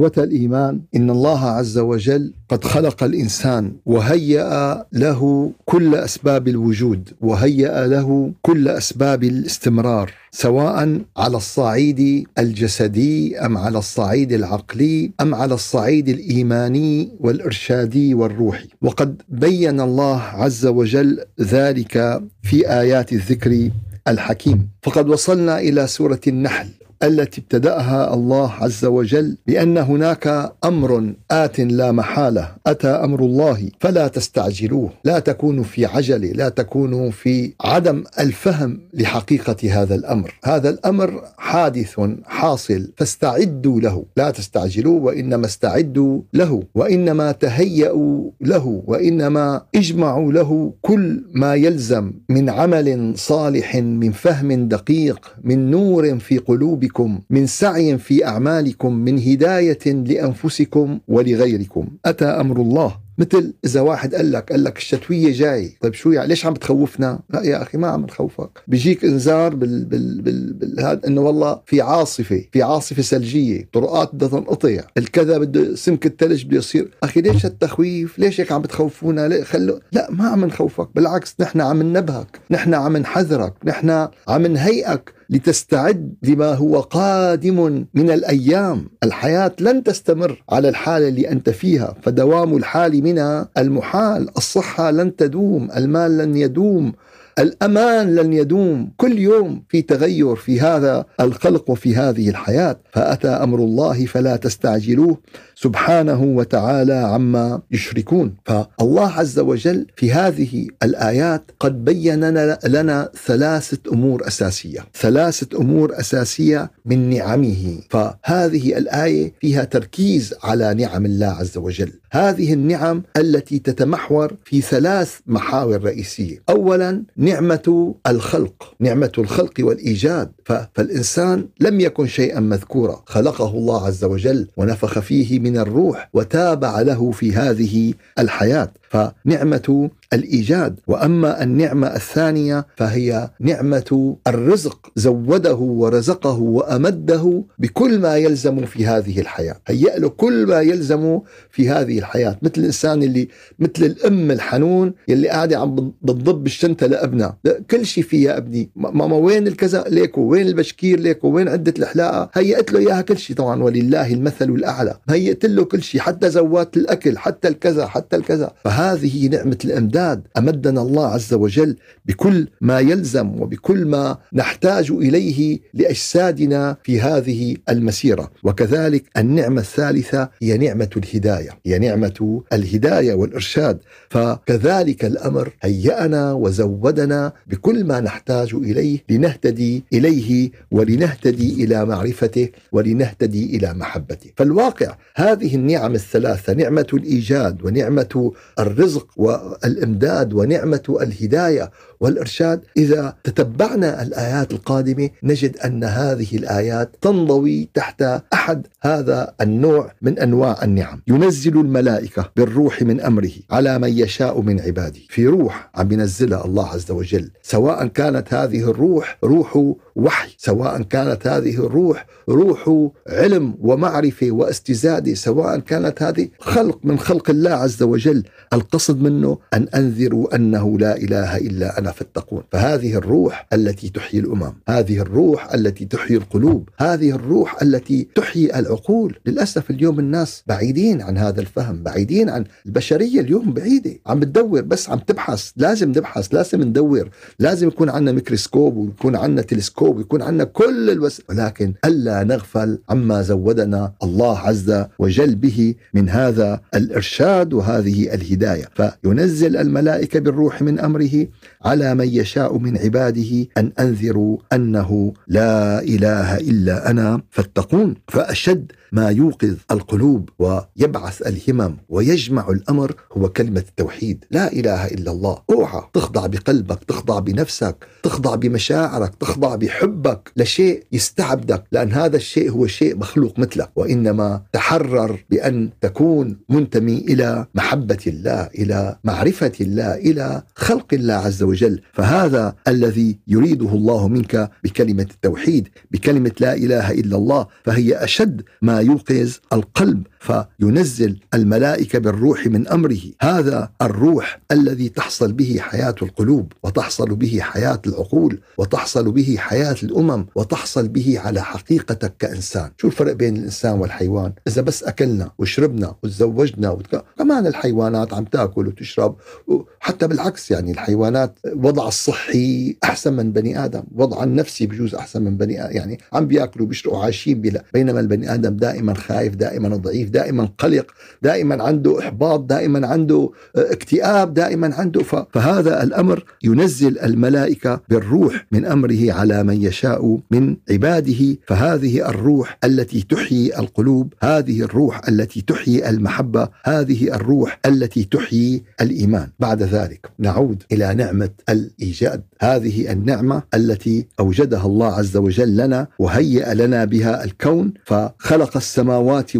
إخوة الإيمان إن الله عز وجل قد خلق الإنسان وهيأ له كل أسباب الوجود وهيأ له كل أسباب الاستمرار سواء على الصعيد الجسدي أم على الصعيد العقلي أم على الصعيد الإيماني والإرشادي والروحي. وقد بين الله عز وجل ذلك في آيات الذكر الحكيم. فقد وصلنا إلى سورة النحل. التي ابتدأها الله عز وجل بأن هناك أمر آت لا محالة أتى أمر الله فلا تستعجلوه لا تكونوا في عجله لا تكونوا في عدم الفهم لحقيقة هذا الأمر. هذا الأمر حادث حاصل فاستعدوا له لا تستعجلوا وإنما استعدوا له وإنما تهيأوا له وإنما اجمعوا له كل ما يلزم من عمل صالح من فهم دقيق من نور في قلوبكم. بكم من سعي في أعمالكم من هداية لأنفسكم ولغيركم. أتى أمر الله. مثل إذا واحد قال لك قال لك الشتوية جاي. طيب شو يعني؟ ليش عم تخوفنا لا يا أخي ما عم نخوفك. بيجيك إنذار بال بال بال, بال هذا إنه والله في عاصفة في عاصفة ثلجية. طرقات بدها تنقطع. الكذا بده سمك الثلج بده يصير. أخي ليش التخويف؟ ليش هيك عم بتخوفونا؟ ليه خلو؟ لا ما عم نخوفك. بالعكس نحن عم ننبهك نحن عم نحذرك. نحن عم نهيئك. لتستعد لما هو قادم من الأيام، الحياة لن تستمر على الحاله اللي أنت فيها، فدوام الحال منها المحال، الصحة لن تدوم، المال لن يدوم، الأمان لن يدوم. كل يوم في تغير في هذا الخلق وفي هذه الحياة. فأتى أمر الله فلا تستعجلوه. سبحانه وتعالى عما يشركون. فالله عز وجل في هذه الآيات قد بين لنا ثلاثة أمور أساسية. ثلاثة أمور أساسية من نعمه. فهذه الآية فيها تركيز على نعم الله عز وجل. هذه النعم التي تتمحور في ثلاث محاور رئيسية. اولا نعمة الخلق. نعمة الخلق والإيجاد. فالإنسان لم يكن شيئا مذكورا. خلقه الله عز وجل ونفخ فيه من الروح وتابع له في هذه الحياة. فنعمة الإيجاد وأما النعمة الثانية فهي نعمة الرزق زوده ورزقه وأمده بكل ما يلزم في هذه الحياة. هيأ له كل ما يلزم في هذه الحياة. مثل الإنسان اللي مثل الأم الحنون يلي قاعدة عم بتضب الشنطه لأبنها. كل شيء فيها ابني. ماما وين الكذا ليكو؟ وين البشكير ليكو؟ وين عدة الحلاقه هيأت له إياها كل شيء طبعا. ولله المثل الأعلى. هيأت له كل شيء حتى زوات الأكل حتى الكذا حتى الكذا. فهذه نعمة الأمداد. أمدنا الله عز وجل بكل ما يلزم وبكل ما نحتاج إليه لأجسادنا في هذه المسيرة. وكذلك النعمة الثالثة هي نعمة الهداية هي نعمة الهداية والإرشاد. فكذلك الأمر هيأنا وزودنا بكل ما نحتاج إليه لنهتدي إليه ولنهتدي إلى معرفته ولنهتدي إلى محبته. فالواقع هذه النعم الثلاثة نعمة الإيجاد ونعمة الرزق والإمداد ونعمة الهداية والإرشاد إذا تتبعنا الآيات القادمة نجد أن هذه الآيات تنضوي تحت أحد هذا النوع من أنواع النعم. ينزل الملائكة بالروح من أمره على من يشاء من عباده. في روح عم ينزلها الله عز وجل. سواء كانت هذه الروح روح وحي سواء كانت هذه الروح روح علم ومعرفة واستزادة سواء كانت هذه خلق من خلق الله عز وجل. القصد منه أن أنذروا أنه لا إله إلا أنا فاتقون فهذه الروح التي تحيي الأمم هذه الروح التي تحيي القلوب هذه الروح التي تحيي العقول. للأسف اليوم الناس بعيدين عن هذا الفهم بعيدين عن البشرية اليوم بعيدة. عم بتدور بس عم تبحث لازم نبحث لازم ندور. لازم يكون عندنا ميكروسكوب ويكون عندنا تلسكوب ويكون عندنا كل الوس ولكن ألا نغفل عما زودنا الله عز وجل به من هذا الإرشاد وهذه الهداية. فينزل الملائكة بالروح من أمره على من يشاء من عباده ان انذروا انه لا اله الا أنا فاتقون فاشد ما يوقظ القلوب ويبعث الهمم ويجمع الأمر هو كلمة التوحيد. لا إله إلا الله. اوعى تخضع بقلبك تخضع بنفسك تخضع بمشاعرك تخضع بحبك. لشيء يستعبدك لأن هذا الشيء هو شيء مخلوق مثلك وإنما تحرر بأن تكون منتمي إلى محبة الله إلى معرفة الله إلى خلق الله عز وجل. فهذا الذي يريده الله منك بكلمة التوحيد بكلمة لا إله إلا الله فهي أشد ما يوقظ القلب فينزل الملائكة بالروح من أمره. هذا الروح الذي تحصل به حياة القلوب وتحصل به حياة العقول وتحصل به حياة الأمم وتحصل به على حقيقتك كإنسان. شو الفرق بين الإنسان والحيوان؟ إذا بس أكلنا وشربنا وتزوجنا وتك... كمان الحيوانات عم تأكل وتشرب وحتى بالعكس يعني الحيوانات وضع الصحي أحسن من بني آدم وضع النفسي بجوز أحسن من بني آدم يعني عم بيأكلوا بيشربوا عايشين بلا بينما البني آدم دائما خايف دائما ضعيف دائما قلق دائما عنده إحباط دائما عنده آه، اكتئاب دائما عنده. فهذا الأمر ينزل الملائكة بالروح من أمره على من يشاء من عباده. فهذه الروح التي تحيي القلوب هذه الروح التي تحيي المحبة هذه الروح التي تحيي الإيمان. بعد ذلك نعود إلى نعمة الإيجاد. هذه النعمة التي أوجدها الله عز وجل لنا وهيأ لنا بها الكون. فخلق السماوات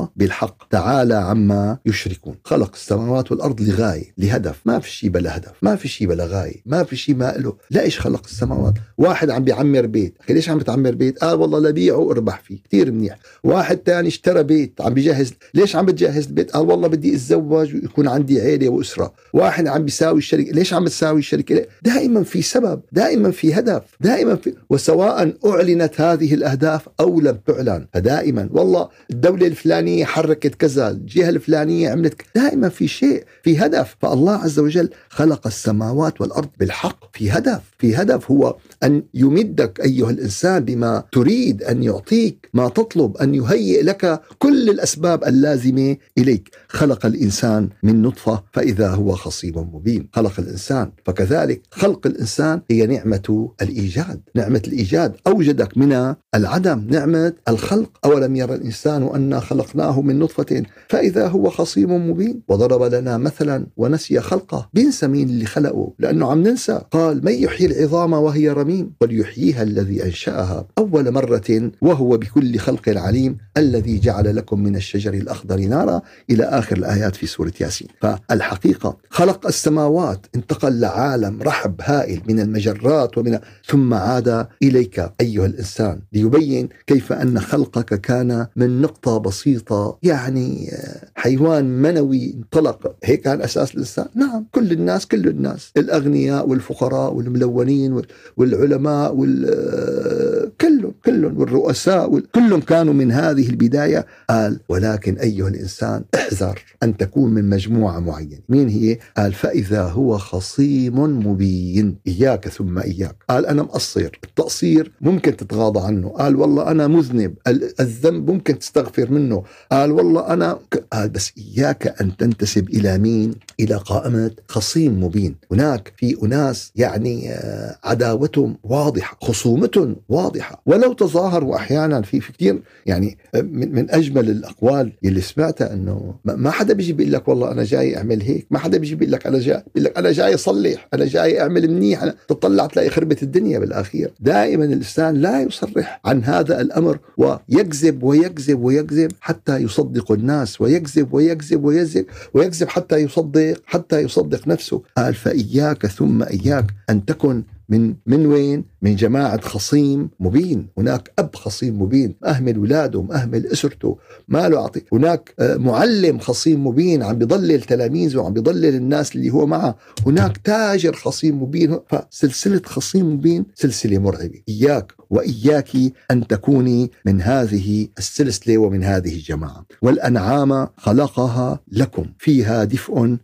والارض بالحق تعالى عما يشركون. خلق السماوات والأرض لغاية لهدف. ما في شيء بلا هدف. ما في شيء بلا غاية. ما في شيء ما له. لا إيش خلق السماوات؟ واحد عم بيعمر بيت. أخي ليش عم بتعمر بيت؟ قال آه والله لبيعه وأربح فيه. كثير منيح. واحد ثاني اشترى بيت. عم بيجهز. ليش عم بتجهز البيت؟ قال والله بدي أتزوج ويكون عندي عيلة وأسرة. واحد عم بيساوي الشركة ليش عم تساوي الشركة دائما في سبب. دائما في هدف. دائما في. وسواء أعلنت هذه الأهداف أو لم تعلن. فدائما. والله الدولة الفلانية حركت كذا الجهة الفلانية عملت دائما في شيء في هدف. فالله عز وجل خلق السماوات والأرض بالحق. في هدف في هدف هو أن يمدك أيها الإنسان بما تريد أن يعطيك ما تطلب أن يهيئ لك كل الأسباب اللازمة إليك. خلق الإنسان من نطفة فإذا هو خصيم مبين. خلق الإنسان فكذلك خلق الإنسان هي نعمة الإيجاد. نعمة الإيجاد أوجدك من العدم. نعمة الخلق. أولم يرى الإنسان أنا خلقناه من نطفة فإذا هو خصيم مبين. وضرب لنا مثلا ونسي خلقه بينسى مين اللي خلقه لأنه عم ننسى. قال من يحيي العظام وهي رميم؟ وليحييها الذي أنشأها أول مرة وهو بكل خلق عليم الذي جعل لكم من الشجر الأخضر نارا. إلى آخر الآيات في سورة ياسين. فالحقيقة خلق السماوات انتقل لعالم رحب هائل من المجرات ومن ثم عاد إليك أيها الإنسان ليبين كيف أن خلقك كان من نقطة يعني حيوان منوي انطلق. هيك كان أساس الإنسان؟ نعم كل الناس كل الناس. الأغنياء والفقراء والملونين والعلماء وال كلهم والرؤساء كلهم كانوا من هذه البداية. قال ولكن أيها الإنسان احذر أن تكون من مجموعة معينة. مين هي؟ قال فإذا هو خصيم مبين. إياك ثم إياك. قال أنا مقصر. التقصير ممكن تتغاضى عنه. قال والله أنا مذنب. الذنب ممكن تستغفر منه. قال والله أنا قال بس إياك أن تنتسب إلى مين؟ إلى قائمة خصيم مبين. هناك في أناس يعني آه، عداوتهم واضحة خصومتهم واضحة. ولو تظاهروا أحيانا في في كثير يعني آه، من, من أجمل الأقوال اللي سمعتها إنه ما حدا بيجي بيقول لك والله أنا جاي أعمل هيك. ما حدا بيجي بيقول لك أنا جاي بيقول لك أنا جاي أصلح. أنا جاي أعمل منيح. أنا تطلع تلاقي خربت الدنيا بالأخير. دائما الإنسان لا يصرح عن هذا الأمر ويكذب ويكذب ويكذب حتى يصدق الناس ويكذب ويكذب ويكذب ويكذب حتى يصدق حتى يصدق نفسه. قال فإياك ثم إياك أن تكن من من وين؟ من جماعة خصيم مبين. هناك أب خصيم مبين. أهمل ولاده مأهمل أسرته ما له أعطي. هناك آه، معلم خصيم مبين عم بيضلل تلاميذه وعم بيضلل الناس اللي هو معه. هناك تاجر خصيم مبين. فسلسلة خصيم مبين سلسلة مرعبة. إياك وإياك أن تكوني من هذه السلسلة ومن هذه الجماعة. والأنعام خلقها لكم. فيها دفء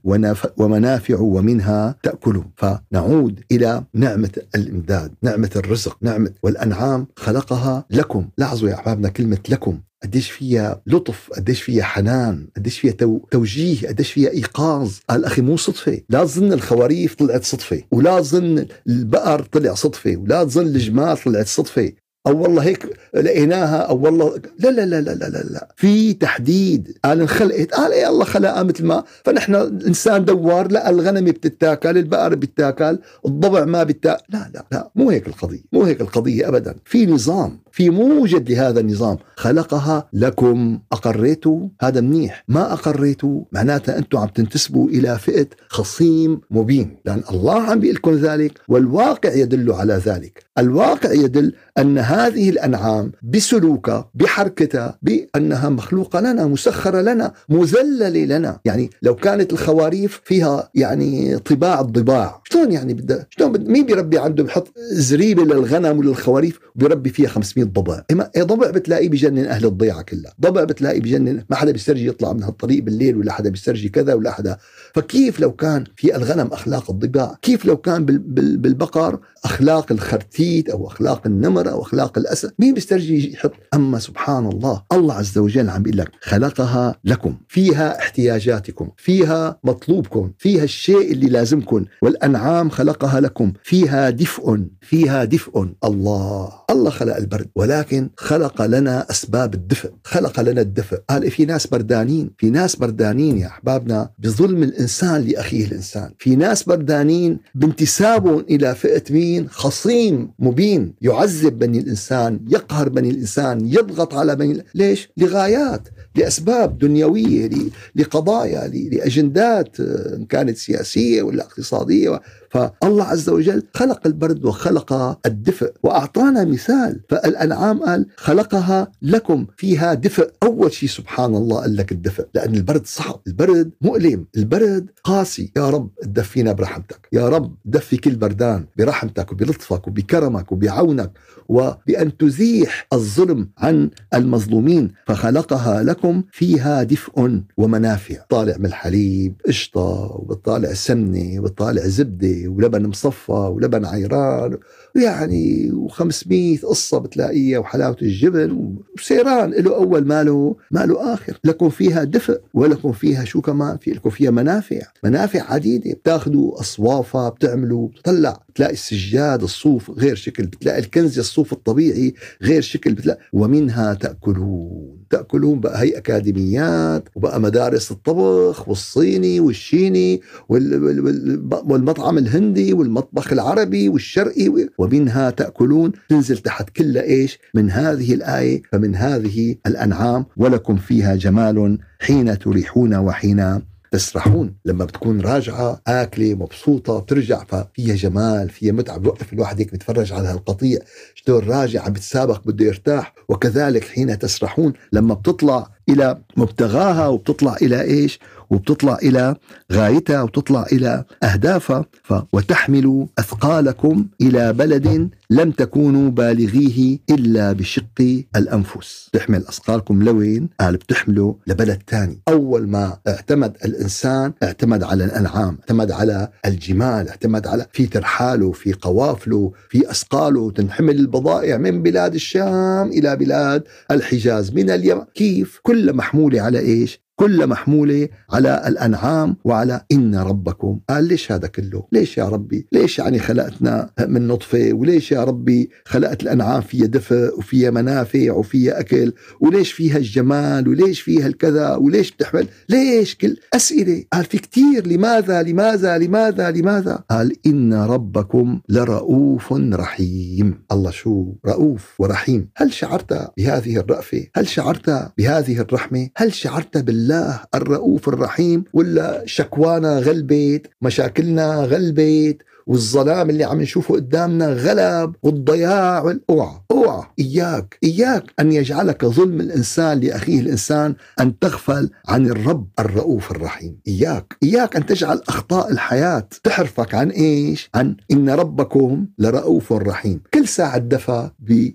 ومنافع ومنها تأكلون. فنعود إلى نعمة الإمداد. نعمة الرزق نعمة والأنعام خلقها لكم. لاحظوا يا أحبابنا كلمة لكم. قديش فيها لطف قديش فيها حنان قديش فيها تو... توجيه قديش فيها إيقاظ. قال أخي مو صدفة. لا تظن الخواريف طلعت صدفة ولا تظن البقر طلع صدفة ولا تظن الجمال طلعت صدفة. أو والله هيك لقيناها أو والله لا لا لا لا لا لا, لا. في تحديد. قال انخلقت. قال إيه الله خلقها مثل ما فنحن الانسان دوار لا الغنم بتتاكل البقر بتتاكل الضبع ما بتاكل. لا لا لا مو هيك القضية مو هيك القضية ابدا. في نظام في موجد لهذا النظام. خلقها لكم. أقريتوا؟ هذا منيح. ما أقريتوا؟ معناتها أنتم عم تنتسبوا إلى فئة خصيم مبين. لأن الله عم بيقول لكم ذلك والواقع يدل على ذلك. الواقع يدل أن هذه الأنعام بسلوكها بحركتها بأنها مخلوقة لنا مسخرة لنا مذللة لنا. يعني لو كانت الخواريف فيها يعني طباع الضباع شلون يعني بدها شلون بد... مين بيربي عنده بحط زريبة للغنم وللخواريف وبيربي فيها 500 ضبع؟ إيه ضبع بتلاقيه بجنن أهل الضيعة كلها ضبع بتلاقيه بجنن ما حدا بيسترجي يطلع من هالطريق بالليل ولا حدا بيسترجي كذا ولا حدا فكيف لو كان في الغنم أخلاق الضباع كيف لو كان بال... بال... بالبقر أخلاق الخرتيت أو أخلاق النمر أو أخلاق الأسد؟ مين بيسترجي يحط؟ أما سبحان الله الله عز وجل عم بيقول لك خلقها لكم فيها احتياجاتكم فيها مطلوبكم فيها الشيء اللي لازمكم والأنعام خلقها لكم فيها دفء فيها دفء. الله. الله خلق البرد ولكن خلق لنا أسباب الدفء خلق لنا الدفء. قال في ناس بردانين في ناس بردانين يا أحبابنا بظلم الإنسان لأخيه الإنسان. في ناس بردانين بانتسابهم إلى فئة مين؟ خصيم مبين يعذب بني الإنسان يقهر بني الإنسان يضغط على بني ليش؟ لغايات لأسباب دنيوية لقضايا لأجندات إن كانت سياسية ولا اقتصادية فالله عز وجل خلق البرد وخلق الدفء وأعطانا مثال. فالأنعام قال خلقها لكم فيها دفء. أول شيء سبحان الله قال لك الدفء لأن البرد صعب. البرد مؤلم. البرد قاسي. يا رب تدفينا برحمتك. يا رب دفي كل بردان برحمتك وبلطفك وبكرمك وبعونك وبأن تزيح الظلم عن المظلومين. فخلقها لكم فيها دفء ومنافع. طالع من الحليب قشطة وبتطالع سمنة وبتطالع زبدة ولبن مصفى ولبن عيران يعني و500 قصة بتلاقيها وحلاوة الجبن وسيران له أول ما له ما له آخر. لكم فيها دفء ولكم فيها شو كمان في؟ لكم فيها منافع منافع عديدة. بتاخذوا أصوافها بتعملوا بتطلع بتلاقي السجاد الصوف غير شكل بتلاقي الكنز الصوف الطبيعي غير شكل بتلاقي ومنها تأكلون. تأكلون بقى هي أكاديميات وبقى مدارس الطبخ والصيني والشيني والمطعم الهندي والمطبخ العربي والشرقي ومنها تأكلون تنزل تحت كل إيش؟ من هذه الآية فمن هذه الأنعام ولكم فيها جمال حين تريحون وحين تسرحون. لما بتكون راجعة آكلة مبسوطة بترجع ففيها جمال فيها متعة. بوقف الواحد هيك بتفرج على هالقطيع. شلون راجع عم بتسابق بده يرتاح. وكذلك حين تسرحون لما بتطلع إلى مبتغاها وبتطلع إلى إيش؟ وبتطلع إلى غايتها وتطلع إلى أهدافها ف وتحملوا أثقالكم إلى بلد لم تكونوا بالغيه إلا بشق الأنفس تحمل أثقالكم لوين؟ قال بتحملوا لبلد ثاني أول ما اعتمد الإنسان اعتمد على الأنعام اعتمد على الجمال اعتمد على في ترحاله في قوافله في أثقاله تنحمل البضائع من بلاد الشام إلى بلاد الحجاز من اليمن كيف؟ كل محمولة على إيش؟ كل محمولة على الأنعام وعلى إن ربكم. قال ليش هذا كله؟ ليش يا ربي؟ ليش يعني خلقتنا من نطفة؟ وليش يا ربي خلقت الأنعام فيها دفء وفيها منافع وفيها أكل؟ وليش فيها الجمال؟ وليش فيها الكذا؟ وليش بتحمل؟ ليش كل أسئلة؟ قال في كتير لماذا؟ لماذا؟ لماذا؟ لماذا؟ قال إن ربكم لرؤوف رحيم. الله شو؟ رؤوف ورحيم. هل شعرت بهذه الرأفة؟ هل شعرت بهذه الرحمة؟ هل شعرت بال الله الرؤوف الرحيم ولا شكوانا غلبت مشاكلنا غلبت والظلام اللي عم نشوفه قدامنا غلب والضياع اوعى اوعى إياك. إياك أن يجعلك ظلم الإنسان لأخيه الإنسان أن تغفل عن الرب الرؤوف الرحيم. إياك. إياك أن تجعل أخطاء الحياة تحرفك عن إيش؟ عن إن ربكم لرؤوف رحيم. كل ساعة دفى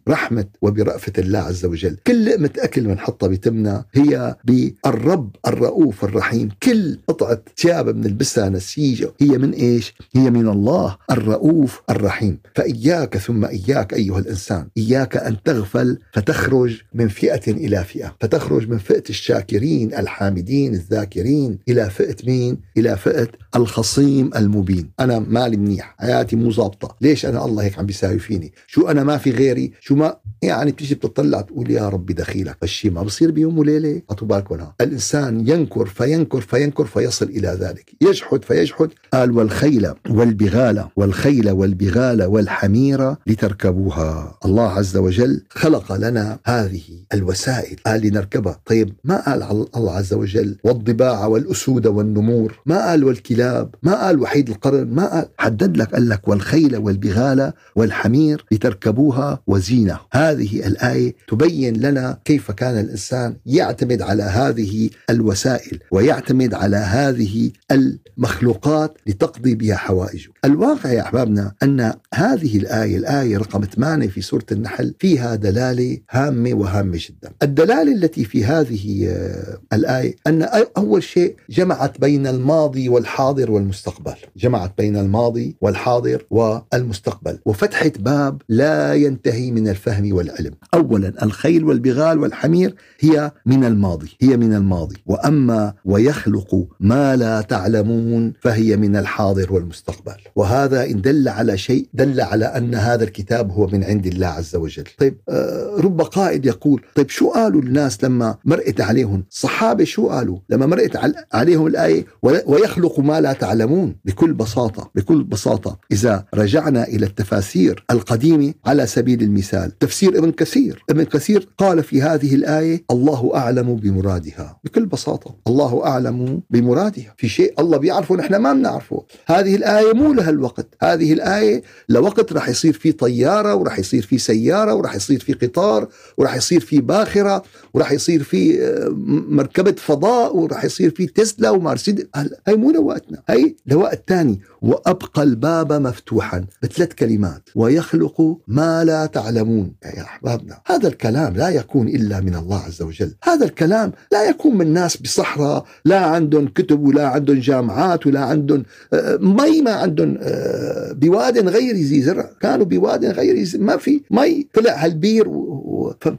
برحمة وبرأفة الله عز وجل. كل لقمة أكل بنحطها بتمنا هي بالرب الرؤوف الرحيم. كل قطعة ثياب بنلبسها نسيجه هي من إيش؟ هي من الله. الله الرؤوف الرحيم. فإياك ثم إياك أيها الإنسان. إياك أن تغفل فتخرج من فئة إلى فئة. فتخرج من فئة الشاكرين الحامدين الذاكرين إلى فئة مين؟ إلى فئة الخصيم المبين. أنا مالي منيح. حياتي مو ظابطة. ليش أنا الله هيك عم بيساوي فيني شو أنا ما في غيري؟ شو ما؟ يعني بتيجي بتطلع تقول يا ربي دخيلك. فالشيء ما بصير بيوم وليلة. أعطوا بالكم الإنسان ينكر فينكر فينكر فيصل إلى ذلك. يجحد فيجحد. قال والخيل والبغال والخيل والبغال والحمير لتركبوها. الله عز وجل خلق لنا هذه الوسائل. قال لنركبها طيب ما قال الله عز وجل؟ والضباع والأسود والنمور. ما قال والكلاب؟ ما قال وحيد القرن؟ ما قال. حدد لك قال لك والخيل والبغال والحمير لتركبوها وزينة. هذه الآية تبين لنا كيف كان الإنسان يعتمد على هذه الوسائل ويعتمد على هذه المخلوقات لتقضي بها حوائجه. الواقع يا أحبابنا أن هذه الآية الآية رقم 8 في سورة النحل فيها دلالة هامة وهامة جدا. الدلالة التي في هذه آه، الآية أن أول شيء جمعت بين الماضي والحاضر والمستقبل. جمعت بين الماضي والحاضر والمستقبل. وفتحت باب لا ينتهي من الفهم والعلم. أولا الخيل والبغال والحمير هي من الماضي هي من الماضي. وأما ويخلق ما لا تعلمون فهي من الحاضر والمستقبل. وهذا إن دل على شيء دل على أن هذا الكتاب هو من عند الله عز وجل. طيب آه، رب قائد يقول طيب شو قالوا الناس لما مرقت عليهم؟ صحابة شو قالوا؟ لما مرقت عليهم الآية ويخلق ما لا تعلمون. بكل بساطة بكل بساطة إذا رجعنا إلى التفاسير القديمة على سبيل المثال. تفسير ابن كثير. ابن كثير قال في هذه الآية الله أعلم بمرادها. بكل بساطة الله أعلم بمرادها. في شيء الله بيعرفه نحن ما بنعرفه. هذه الآية مو لها الوقت. هذه الآية لوقت رح يصير في طيارة ورح يصير في سيارة ورح يصير في قطار ورح يصير في باخرة ورح يصير في آه، مركبة فضاء ورح يصير في تسلا ومرسيدس هاي مو لوقتنا. هاي لوقت ثاني وأبقى الباب مفتوحا بثلاث كلمات. ويخلق ما لا تعلمون. يا أحبابنا هذا الكلام لا يكون إلا من الله عز وجل. هذا الكلام لا يكون من ناس بصحراء لا عندهم كتب ولا عندهم جامعات ولا عندهم آه، مي ما عندهم بواد غير ذي زرع. كانوا بواد غير ما في مي طلع هالبير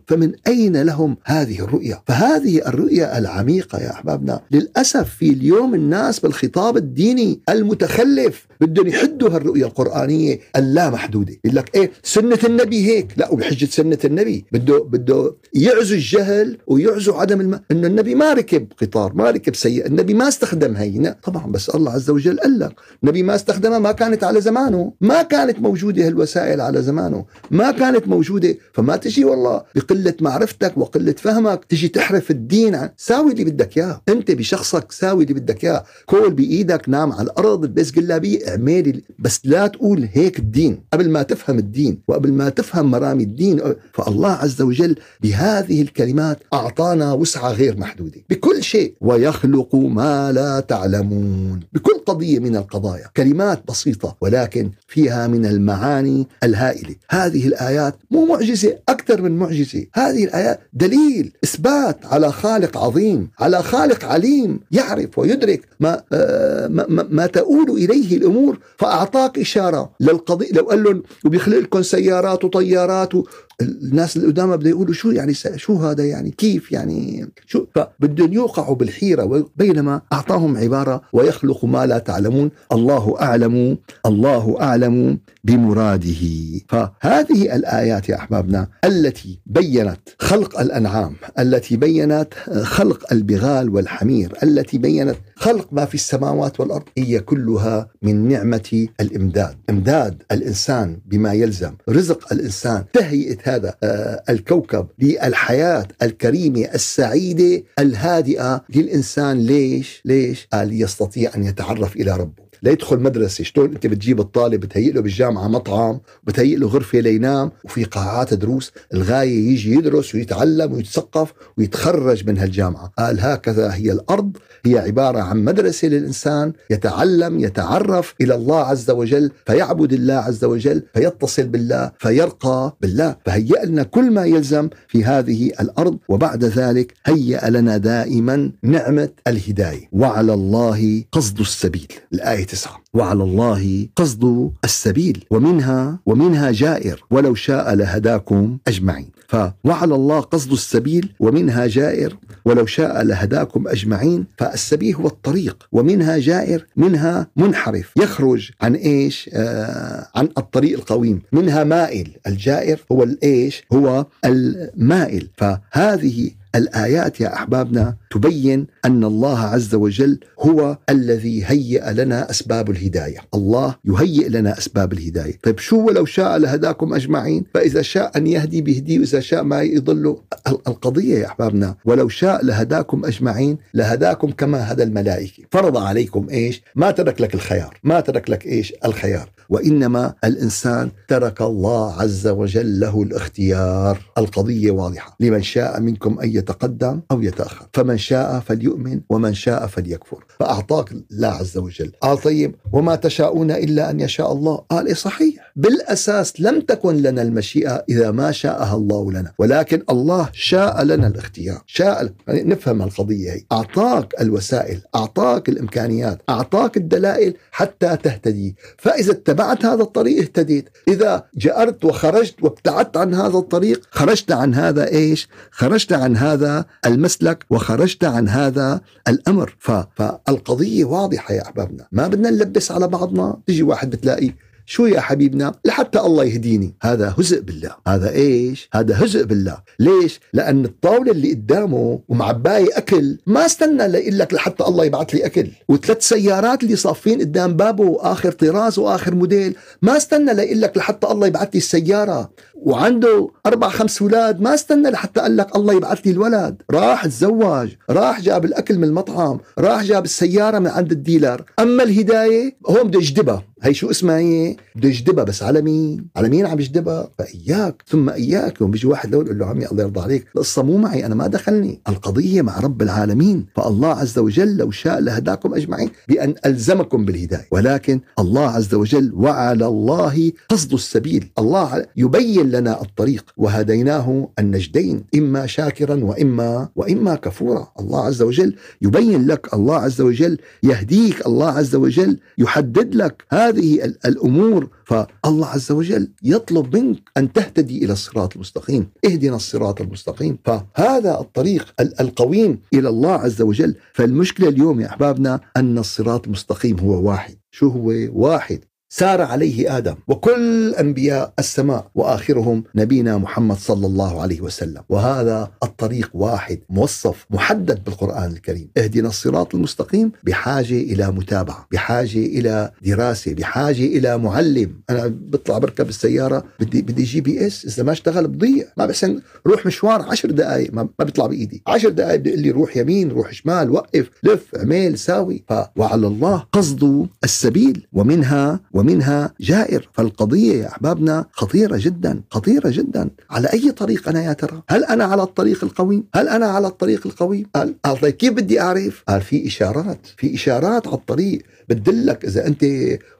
فمن أين لهم هذه الرؤية؟ فهذه الرؤية العميقة يا أحبابنا. للأسف في اليوم الناس بالخطاب الديني المتخلف بدهم يحدوا هالرؤية القرآنية اللامحدودة. يقول لك إيه سنة النبي هيك. لا وبحجة سنة النبي. بده بده يعزو الجهل ويعزو عدم الم... إنه النبي ما ركب قطار ما ركب سيء النبي ما استخدم هي طبعا بس الله عز وجل قال لك النبي ما استخدمها ما كانت على زمانه ما كانت موجودة هالوسائل على زمانه ما كانت موجودة فما تجي والله بقلة معرفتك وقلة فهمك تجي تحرف الدين عن ساوي اللي بدك إياه أنت بشخصك ساوي اللي بدك إياه كول بإيدك نام على الأرض البس قلابية اعمل بس لا تقول هيك الدين. قبل ما تفهم الدين وقبل ما تفهم مرامي الدين فالله عز وجل بهذه الكلمات أعطانا وسعة غير محدودة. بكل شيء. ويخلق ما لا تعلمون. بكل قضية من القضايا. كلمات بسيطة. ولكن فيها من المعاني الهائلة. هذه الآيات مو معجزة أكثر من معجزة. هذه الآيات دليل إثبات على خالق عظيم على خالق عليم يعرف ويدرك ما, آه ما, ما, ما تؤول إليه الأمور فأعطاك إشارة. للقضية لو قال لهم وبيخلق لكم سيارات وطيارات الناس اللي بده يقولوا شو يعني شو هذا يعني؟ كيف يعني؟ شو؟ فبدهم يوقعوا بالحيرة بينما أعطاهم عبارة ويخلق ما لا تعلمون. الله أعلم الله أعلم بمراده. فهذه الآيات يا أحبابنا التي بينت خلق الأنعام التي بينت خلق البغال والحمير التي بينت خلق ما في السماوات والأرض هي كلها من نعمة الإمداد. إمداد الإنسان بما يلزم. رزق الإنسان. تهيئة هذا آه، الكوكب للحياة الكريمة السعيدة الهادئة للإنسان. ليش؟ ليش؟ قال يستطيع أن يتعرف إلى ربه. ليدخل مدرسة. شلون أنت بتجيب الطالب بتهيئ له بالجامعة مطعم بتهيئ له غرفة لينام وفي قاعات دروس الغاية يجي يدرس ويتعلم ويتثقف ويتخرج من هالجامعة. قال هكذا هي الأرض هي عبارة عن مدرسة للإنسان يتعلم يتعرف إلى الله عز وجل فيعبد الله عز وجل فيتصل بالله فيرقى بالله. فهيأ لنا كل ما يلزم في هذه الأرض وبعد ذلك هيأ لنا دائما نعمة الهداية. وعلى الله قصد السبيل. الآية تسعة. وعلى الله قصد السبيل. ومنها ومنها جائر. ولو شاء لهداكم أجمعين. فوعلى الله قصد السبيل ومنها جائر ولو شاء لهداكم أجمعين فالسبيل هو الطريق ومنها جائر منها منحرف يخرج عن إيش؟ آه عن الطريق القويم منها مائل الجائر هو الايش؟ هو المائل فهذه الآيات يا أحبابنا تبين أن الله عز وجل هو الذي هيئ لنا أسباب الهداية، الله يهيئ لنا أسباب الهداية، طيب شو ولو شاء لهداكم أجمعين؟ فإذا شاء أن يهدي بهدي وإذا شاء ما يضل القضية يا أحبابنا، ولو شاء لهداكم أجمعين لهداكم كما هدى الملائكة، فرض عليكم إيش؟ ما ترك لك الخيار، ما ترك لك إيش؟ الخيار، وإنما الإنسان ترك الله عز وجل له الاختيار، القضية واضحة، لمن شاء منكم أن يتقدم أو يتأخر، فمن شاء فليؤمن. ومن شاء فليكفر. فأعطاك الله عز وجل. قال طيب وما تشاءون إلا أن يشاء الله. قال إيه صحيح. بالأساس لم تكن لنا المشيئة إذا ما شاءها الله لنا. ولكن الله شاء لنا الاختيار. شاء يعني نفهم القضية هي. أعطاك الوسائل أعطاك الإمكانيات أعطاك الدلائل حتى تهتدي. فإذا اتبعت هذا الطريق اهتديت. إذا جأرت وخرجت وابتعدت عن هذا الطريق خرجت عن هذا إيش؟ خرجت عن هذا المسلك وخرجت خرجت عن هذا الأمر. فالقضية واضحة يا أحبابنا. ما بدنا نلبس على بعضنا. تجي واحد بتلاقي شو يا حبيبنا لحتى الله يهديني. هذا هزء بالله. هذا إيش؟ هذا هزء بالله. ليش؟ لأن الطاولة اللي قدامه ومعباي أكل ما استنى ليقول لك لحتى الله يبعث لي أكل. وثلاث سيارات اللي صافين قدام بابه اخر طراز وآخر موديل ما استنى ليقول لك لحتى الله يبعث لي السيارة. وعنده أربع خمس أولاد ما استنى لحتى قال لك الله يبعث لي الولد. راح تزوج راح جاب الأكل من المطعم راح جاب السيارة من عند الديلر. أما الهداية هون بده يجدبها هي شو اسمها هي؟ بده يجدبها بس على مين على مين عم يجدبها. فإياك ثم إياك. يوم بيجي واحد لو يقول له عمي الله يرضى عليك القصة مو معي أنا ما دخلني. القضية مع رب العالمين. فالله عز وجل لو شاء لهداكم أجمعين بأن ألزمكم بالهداية. ولكن الله عز وجل وعلى الله قصد السبيل. الله يبين لنا الطريق. وهديناه النجدين إما شاكرا وإما وإما كفورا. الله عز وجل يبين لك. الله عز وجل يهديك. الله عز وجل يحدد لك. هذه الأمور فالله عز وجل يطلب منك أن تهتدي إلى الصراط المستقيم اهدنا الصراط المستقيم. فهذا الطريق القويم إلى الله عز وجل. فالمشكلة اليوم يا أحبابنا أن الصراط المستقيم هو واحد. شو هو واحد؟ سار عليه آدم وكل أنبياء السماء وآخرهم نبينا محمد صلى الله عليه وسلم. وهذا الطريق واحد موصف محدد بالقرآن الكريم. اهدنا الصراط المستقيم بحاجة إلى متابعة بحاجة إلى دراسة بحاجة إلى معلم. أنا بطلع بركب السيارة بدي بدي GPS. إذا ما اشتغل بضيع. ما بحسن روح مشوار عشر دقائق ما, ما بيطلع بإيدي. عشر دقائق بدي لي روح يمين روح شمال وقف لف اعمل ساوي. ف وعلى الله قصد السبيل ومنها ومنها جائر. فالقضية يا أحبابنا خطيرة جدا خطيرة جدا. على أي طريق أنا يا ترى؟ هل أنا على الطريق القويم هل أنا على الطريق القويم قال, قال طيب كيف بدي أعرف؟ قال في إشارات في إشارات على الطريق بتدلك إذا أنت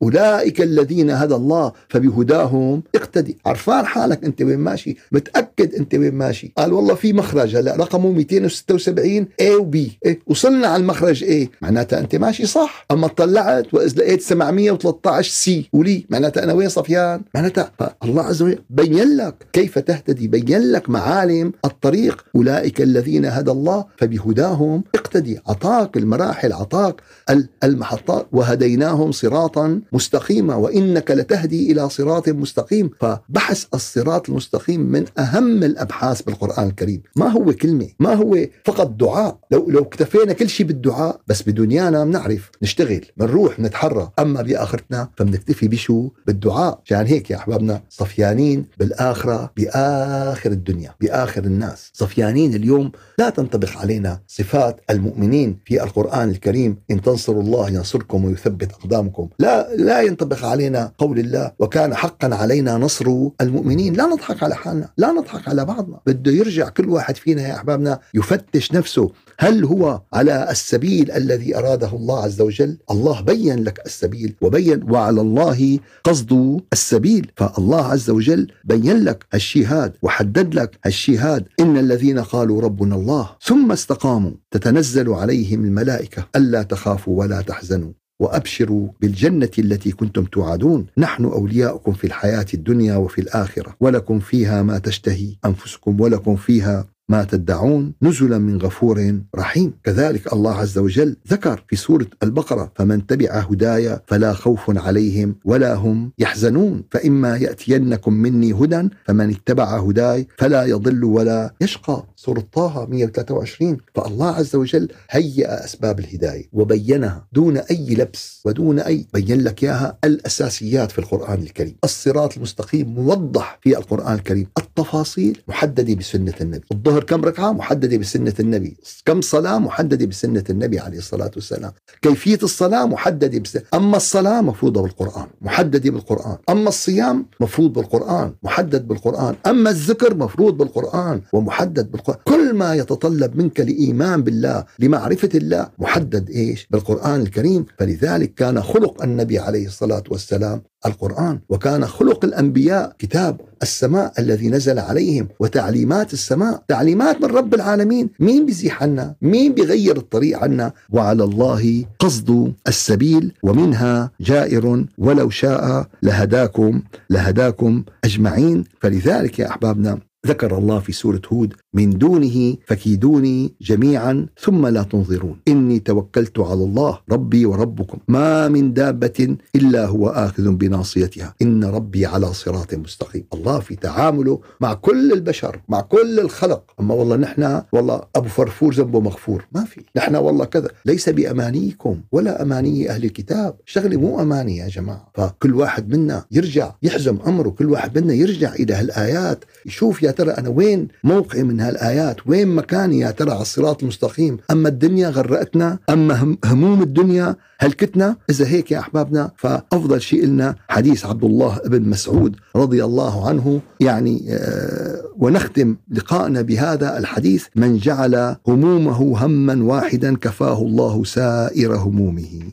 أولئك الذين هدى الله فبهداهم اقتدي. عرفان حالك أنت وين ماشي؟ متأكد أنت وين ماشي؟ قال والله في مخرج هلا رقمه 276 A و B. إيه؟ وصلنا على المخرج A. معناتها أنت ماشي صح. أما طلعت وإذا لقيت 713 سي ولي. معناتها أنا وين صفيان؟ معناتها الله عز وجل بين لك كيف تهتدي بين لك معالم الطريق. أولئك الذين هدى الله فبهداهم اقتدي. عطاك المراحل عطاك المحطات وهديناهم صراطا مستقيما. وإنك لتهدي إلى صراط مستقيم. فبحث الصراط المستقيم من أهم الأبحاث بالقرآن الكريم. ما هو كلمة ما هو فقط دعاء. لو لو اكتفينا كل شيء بالدعاء بس بدنيانا بنعرف نشتغل بنروح نتحرى. أما بآخرتنا فبنكتفي بشو؟ بالدعاء. عشان هيك يا أحبابنا صفيانين بالآخرة بآخر الدنيا بآخر الناس. صفيانين اليوم لا تنطبق علينا صفات المؤمنين في القرآن الكريم إن تنصروا الله ينصركم ويثبت أقدامكم. لا لا ينطبق علينا قول الله وكان حقا علينا نصر المؤمنين. لا نضحك على حالنا لا نضحك على بعضنا. بده يرجع كل واحد فينا يا أحبابنا يفتش نفسه. هل هو على السبيل الذي أراده الله عز وجل؟ الله بين لك السبيل وبين وعلى الله قصد السبيل. فالله عز وجل بين لك الشهاد وحدد لك الشهاد. إن الذين قالوا ربنا الله ثم استقاموا. تتنزل عليهم الملائكة. ألا تخافوا ولا تحزنوا. وأبشروا بالجنة التي كنتم توعدون. نحن أولياؤكم في الحياة الدنيا وفي الآخرة. ولكم فيها ما تشتهي أنفسكم. ولكم فيها ما تدعون نزلا من غفور رحيم. كذلك الله عز وجل ذكر في سورة البقرة فمن تبع هدايا فلا خوف عليهم ولا هم يحزنون. فإما يأتينكم مني هدى فمن اتبع هداي فلا يضل ولا يشقى. سورة طه 123 فالله عز وجل هيأ أسباب الهداية وبينها دون أي لبس ودون أي بين لك إياها الأساسيات في القرآن الكريم. الصراط المستقيم موضح في القرآن الكريم. التفاصيل محددة بسنة النبي. الظهر كم ركعة محددة بسنة النبي. كم صلاة محددة بسنة النبي عليه الصلاة والسلام. كيفية الصلاة محددة بسنة أما الصلاة مفروضة بالقرآن محددة بالقرآن. أما الصيام مفروض بالقرآن محدد بالقرآن. أما الذكر مفروض بالقرآن ومحدد بالقرآن. كل ما يتطلب منك لإيمان بالله لمعرفة الله محدد إيش؟ بالقرآن الكريم. فلذلك كان خلق النبي عليه الصلاة والسلام القرآن وكان خلق الأنبياء كتاب السماء الذي نزل عليهم وتعليمات السماء. تعليمات من رب العالمين. مين بيزيح عنا؟ مين بيغير الطريق عنا؟ وعلى الله قصد السبيل ومنها جائر ولو شاء لهداكم لهداكم أجمعين. فلذلك يا أحبابنا ذكر الله في سورة هود من دونه فكيدوني جميعا ثم لا تنظرون. إني توكلت على الله ربي وربكم. ما من دابة إلا هو آخذ بناصيتها. إن ربي على صراط مستقيم. الله في تعامله مع كل البشر مع كل الخلق. أما والله نحن والله أبو فرفور ذنبه مغفور. ما في. نحن والله كذا. ليس بأمانيكم ولا أماني أهل الكتاب. شغلة مو أماني يا جماعة. فكل واحد منا يرجع يحزم أمره. كل واحد منا يرجع إلى هالآيات. يشوف يا ترى أنا وين موقعي من هالآيات وين مكاني يا ترى على الصراط المستقيم أما الدنيا غرقتنا أما هموم الدنيا هلكتنا. إذا هيك يا أحبابنا فأفضل شيء لنا حديث عبد الله بن مسعود رضي الله عنه. يعني آه ونختم لقاءنا بهذا الحديث. من جعل همومه هما واحدا كفاه الله سائر همومه.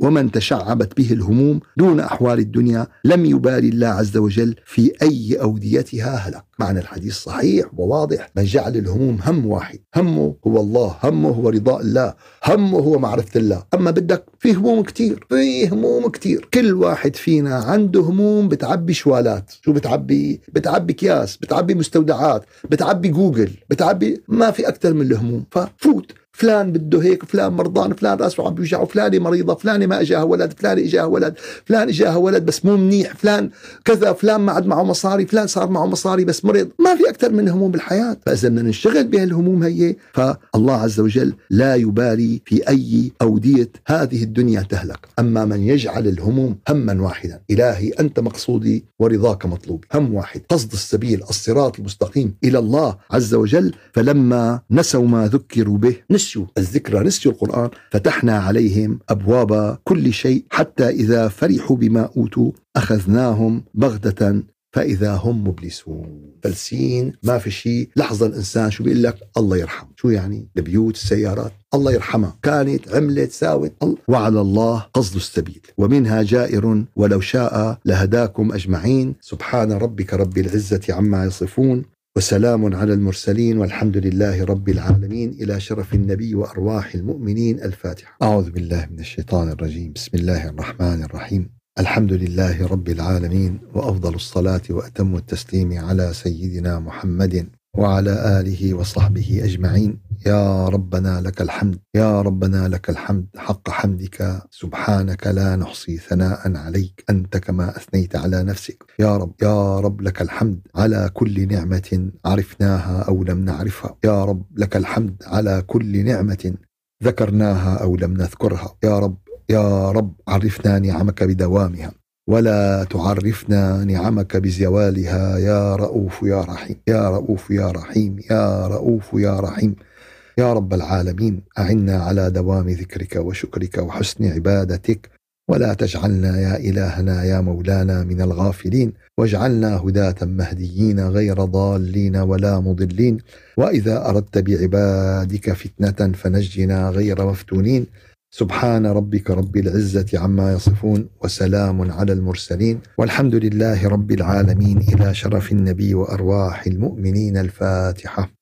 ومن تشعبت به الهموم دون أحوال الدنيا لم يبالي الله عز وجل في أي أوديتها هلك. معنى الحديث صحيح وواضح. من جعل الهموم هم واحد. همه هو الله همه هو رضاء الله همه هو معرفة الله. أما بدك في هموم كتير في هموم كتير. كل واحد فينا عنده هموم بتعبي شوالات. شو بتعبي؟ بتعبي أكياس بتعبي مستودعات بتعبي جوجل بتعبي ما في أكثر من الهموم. ففوت. فلان بده هيك فلان مرضان فلان راسه عم بيوجعه فلانة مريضة فلانة ما إجاها ولد فلان إجاها ولد فلان إجاها ولد بس مو منيح فلان كذا فلان ما عاد معه مصاري فلان صار معه مصاري بس مرض. ما في أكثر من هموم بالحياة. فإذا بدنا نشتغل بهالهموم هي فالله عز وجل لا يبالي في أي أودية هذه الدنيا تهلك. أما من يجعل الهموم هما واحدا إلهي أنت مقصودي ورضاك مطلوبي. هم واحد قصد السبيل الصراط المستقيم إلى الله عز وجل فلما نسوا ما ذكروا به نسيوا الذكرى نسيوا القرآن فتحنا عليهم أبواب كل شيء حتى إذا فرحوا بما أوتوا أخذناهم بغتة فإذا هم مبلسون. فلسين ما في شيء لحظة الإنسان شو بيقول لك؟ الله يرحم شو يعني؟ البيوت السيارات. الله يرحمها. كانت عملت ساوت. وعلى الله قصد السبيل. ومنها جائر ولو شاء لهداكم أجمعين. سبحان ربك رب العزة عما يصفون. وسلام على المرسلين والحمد لله رب العالمين. إلى شرف النبي وأرواح المؤمنين. الفاتحة. أعوذ بالله من الشيطان الرجيم. بسم الله الرحمن الرحيم. الحمد لله رب العالمين. وأفضل الصلاة وأتم التسليم على سيدنا محمد وعلى آله وصحبه أجمعين. يا ربنا لك الحمد يا ربنا لك الحمد. حق حمدك سبحانك لا نحصي ثناء عليك. أنت كما أثنيت على نفسك. يا رب يا رب لك الحمد على كل نعمة عرفناها أو لم نعرفها. يا رب لك الحمد على كل نعمة ذكرناها أو لم نذكرها. يا رب يا رب عرفنا نعمك بدوامها. ولا تعرفنا نعمك بزوالها. يا رؤوف يا رحيم يا رؤوف يا رحيم يا رؤوف يا رحيم. يا رب العالمين أعنا على دوام ذكرك وشكرك وحسن عبادتك. ولا تجعلنا يا إلهنا يا مولانا من الغافلين. واجعلنا هداة مهديين غير ضالين ولا مضلين. وإذا أردت بعبادك فتنة فنجنا غير مفتونين. سبحان ربك رب العزة عما يصفون وسلام على المرسلين والحمد لله رب العالمين إلى شرف النبي وأرواح المؤمنين الفاتحة.